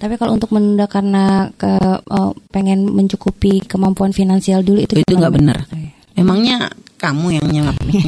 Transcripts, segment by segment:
Tapi kalau untuk menunda karena ke uh, pengen mencukupi kemampuan finansial dulu itu itu nggak benar. Oh, iya. Memangnya kamu yang nyelap nih.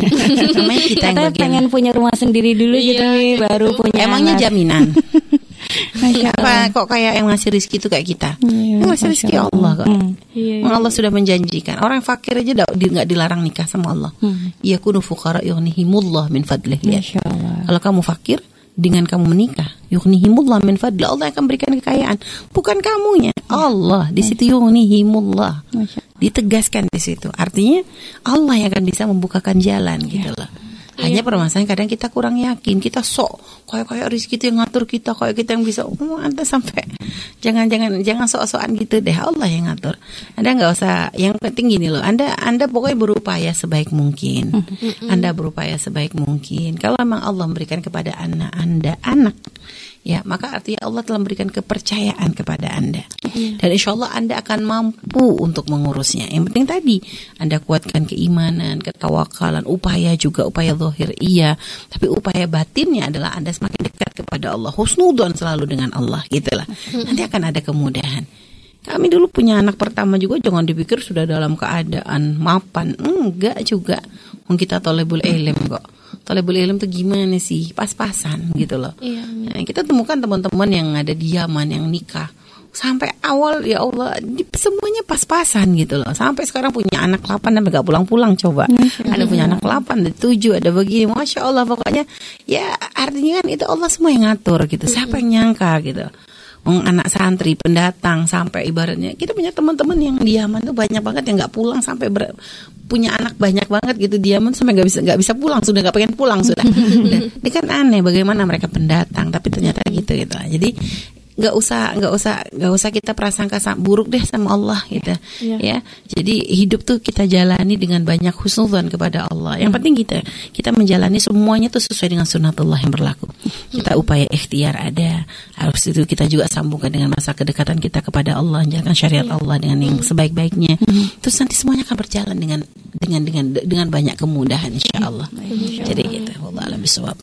Namanya kita yang bagian. pengen punya rumah sendiri dulu Iya, gitu nih, baru punya Emangnya anak. jaminan? Masya Allah. Apa kok kayak yang ngasih rezeki itu kayak kita? Iya, yang ngasih rezeki Allah kok. Hmm. Iya, Emang Allah sudah menjanjikan orang fakir aja nggak di, dilarang nikah sama Allah. Hmm. Iya kunu fuqara yughnihimullah min fadlih. Lihat. Masya Allah. Kalau kamu fakir dengan kamu menikah, yughnihimullah min fadlih. Allah akan berikan kekayaan, bukan kamunya. Allah di situ yughnihimullah. Ditegaskan di situ. Artinya Allah yang akan bisa membukakan jalan gitu loh. Hanya permasalahan kadang kita kurang yakin, kita sok kayak kayak rezeki itu yang ngatur kita, kayak kita yang bisa. Oh, anda sampai jangan jangan jangan sok-sokan gitu deh. Allah yang ngatur. Anda nggak usah. Yang penting gini loh. Anda Anda pokoknya berupaya sebaik mungkin. Anda berupaya sebaik mungkin. Kalau memang Allah memberikan kepada anak Anda anak, ya maka artinya Allah telah memberikan kepercayaan kepada Anda. Dan insya Allah Anda akan mampu untuk mengurusnya. Yang penting tadi Anda kuatkan keimanan, ketawakalan, upaya juga upaya zahir iya, tapi upaya batinnya adalah Anda semakin dekat kepada Allah. Husnudon selalu dengan Allah gitulah. Nanti akan ada kemudahan. Kami dulu punya anak pertama juga jangan dipikir sudah dalam keadaan mapan. Enggak juga. Kita tolebul ilm kok. Tolebul ilm tuh gimana sih? Pas-pasan gitu loh. Iya, Nah, kita temukan teman-teman yang ada di Yaman yang nikah sampai awal ya Allah semuanya pas-pasan gitu loh. Sampai sekarang punya anak 8 dan gak pulang-pulang coba. Ada punya anak 8 ada 7 ada begini. Masya Allah pokoknya ya artinya kan itu Allah semua yang ngatur gitu. Siapa yang nyangka gitu. Anak santri pendatang sampai ibaratnya. Kita punya teman-teman yang di Yaman tuh banyak banget yang nggak pulang sampai ber- punya anak banyak banget gitu di Yaman sampai nggak bisa nggak bisa pulang sudah nggak pengen pulang sudah. Dan ini kan aneh bagaimana mereka pendatang tapi ternyata gitu gitu. Jadi nggak usah nggak usah nggak usah kita prasangka sa- buruk deh sama Allah gitu. Iya. ya jadi hidup tuh kita jalani dengan banyak husnuzan kepada Allah. Yang penting kita kita menjalani semuanya tuh sesuai dengan sunatullah yang berlaku. Kita upaya ikhtiar ada. Harus itu kita juga sambungkan dengan masa kedekatan kita kepada Allah. Menjalankan syariat Allah dengan yang sebaik-baiknya. Terus nanti semuanya akan berjalan dengan dengan dengan dengan banyak kemudahan insya Allah. jadi gitu. Allah alam bisawab